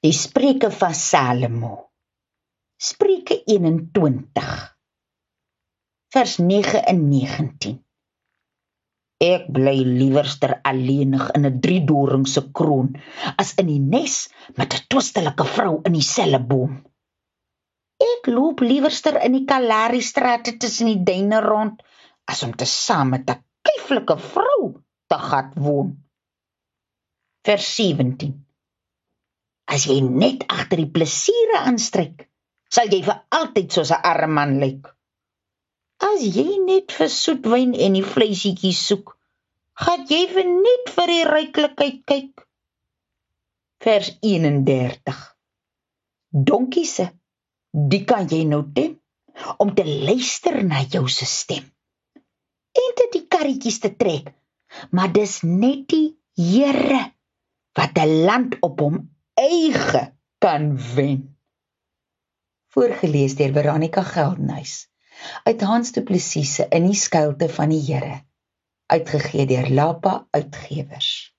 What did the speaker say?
Die Spreuke van Salomo. Spreuke 21 vers 9 en 19. Ek bly liewerster alleenig in 'n driedoringse kroon as in die nes met 'n twistelike vrou in dieselfde boom. Ek loop liewerster in die Kalahari strate tussen die duine rond as om te saam met 'n kieflike vrou te gat woon. Vers 17 As jy net agter die plesiere aanstryk, sal jy vir altyd soos 'n arme man lyk. As jy net vir soetwyn en die vleisietjies soek, gaan jy vir net vir die ryklikheid kyk. Vers 31. Donkiese, die kan jy nou tem om te luister na jou se stem. En dit die karretjies te trek, maar dis net die Here wat 'n land op hom eie kan wen. Voorgeles deur Veronica Geldenhuys uit Hans Du Plessis se In die skuilte van die Here uitgegee deur Lapa Uitgewers.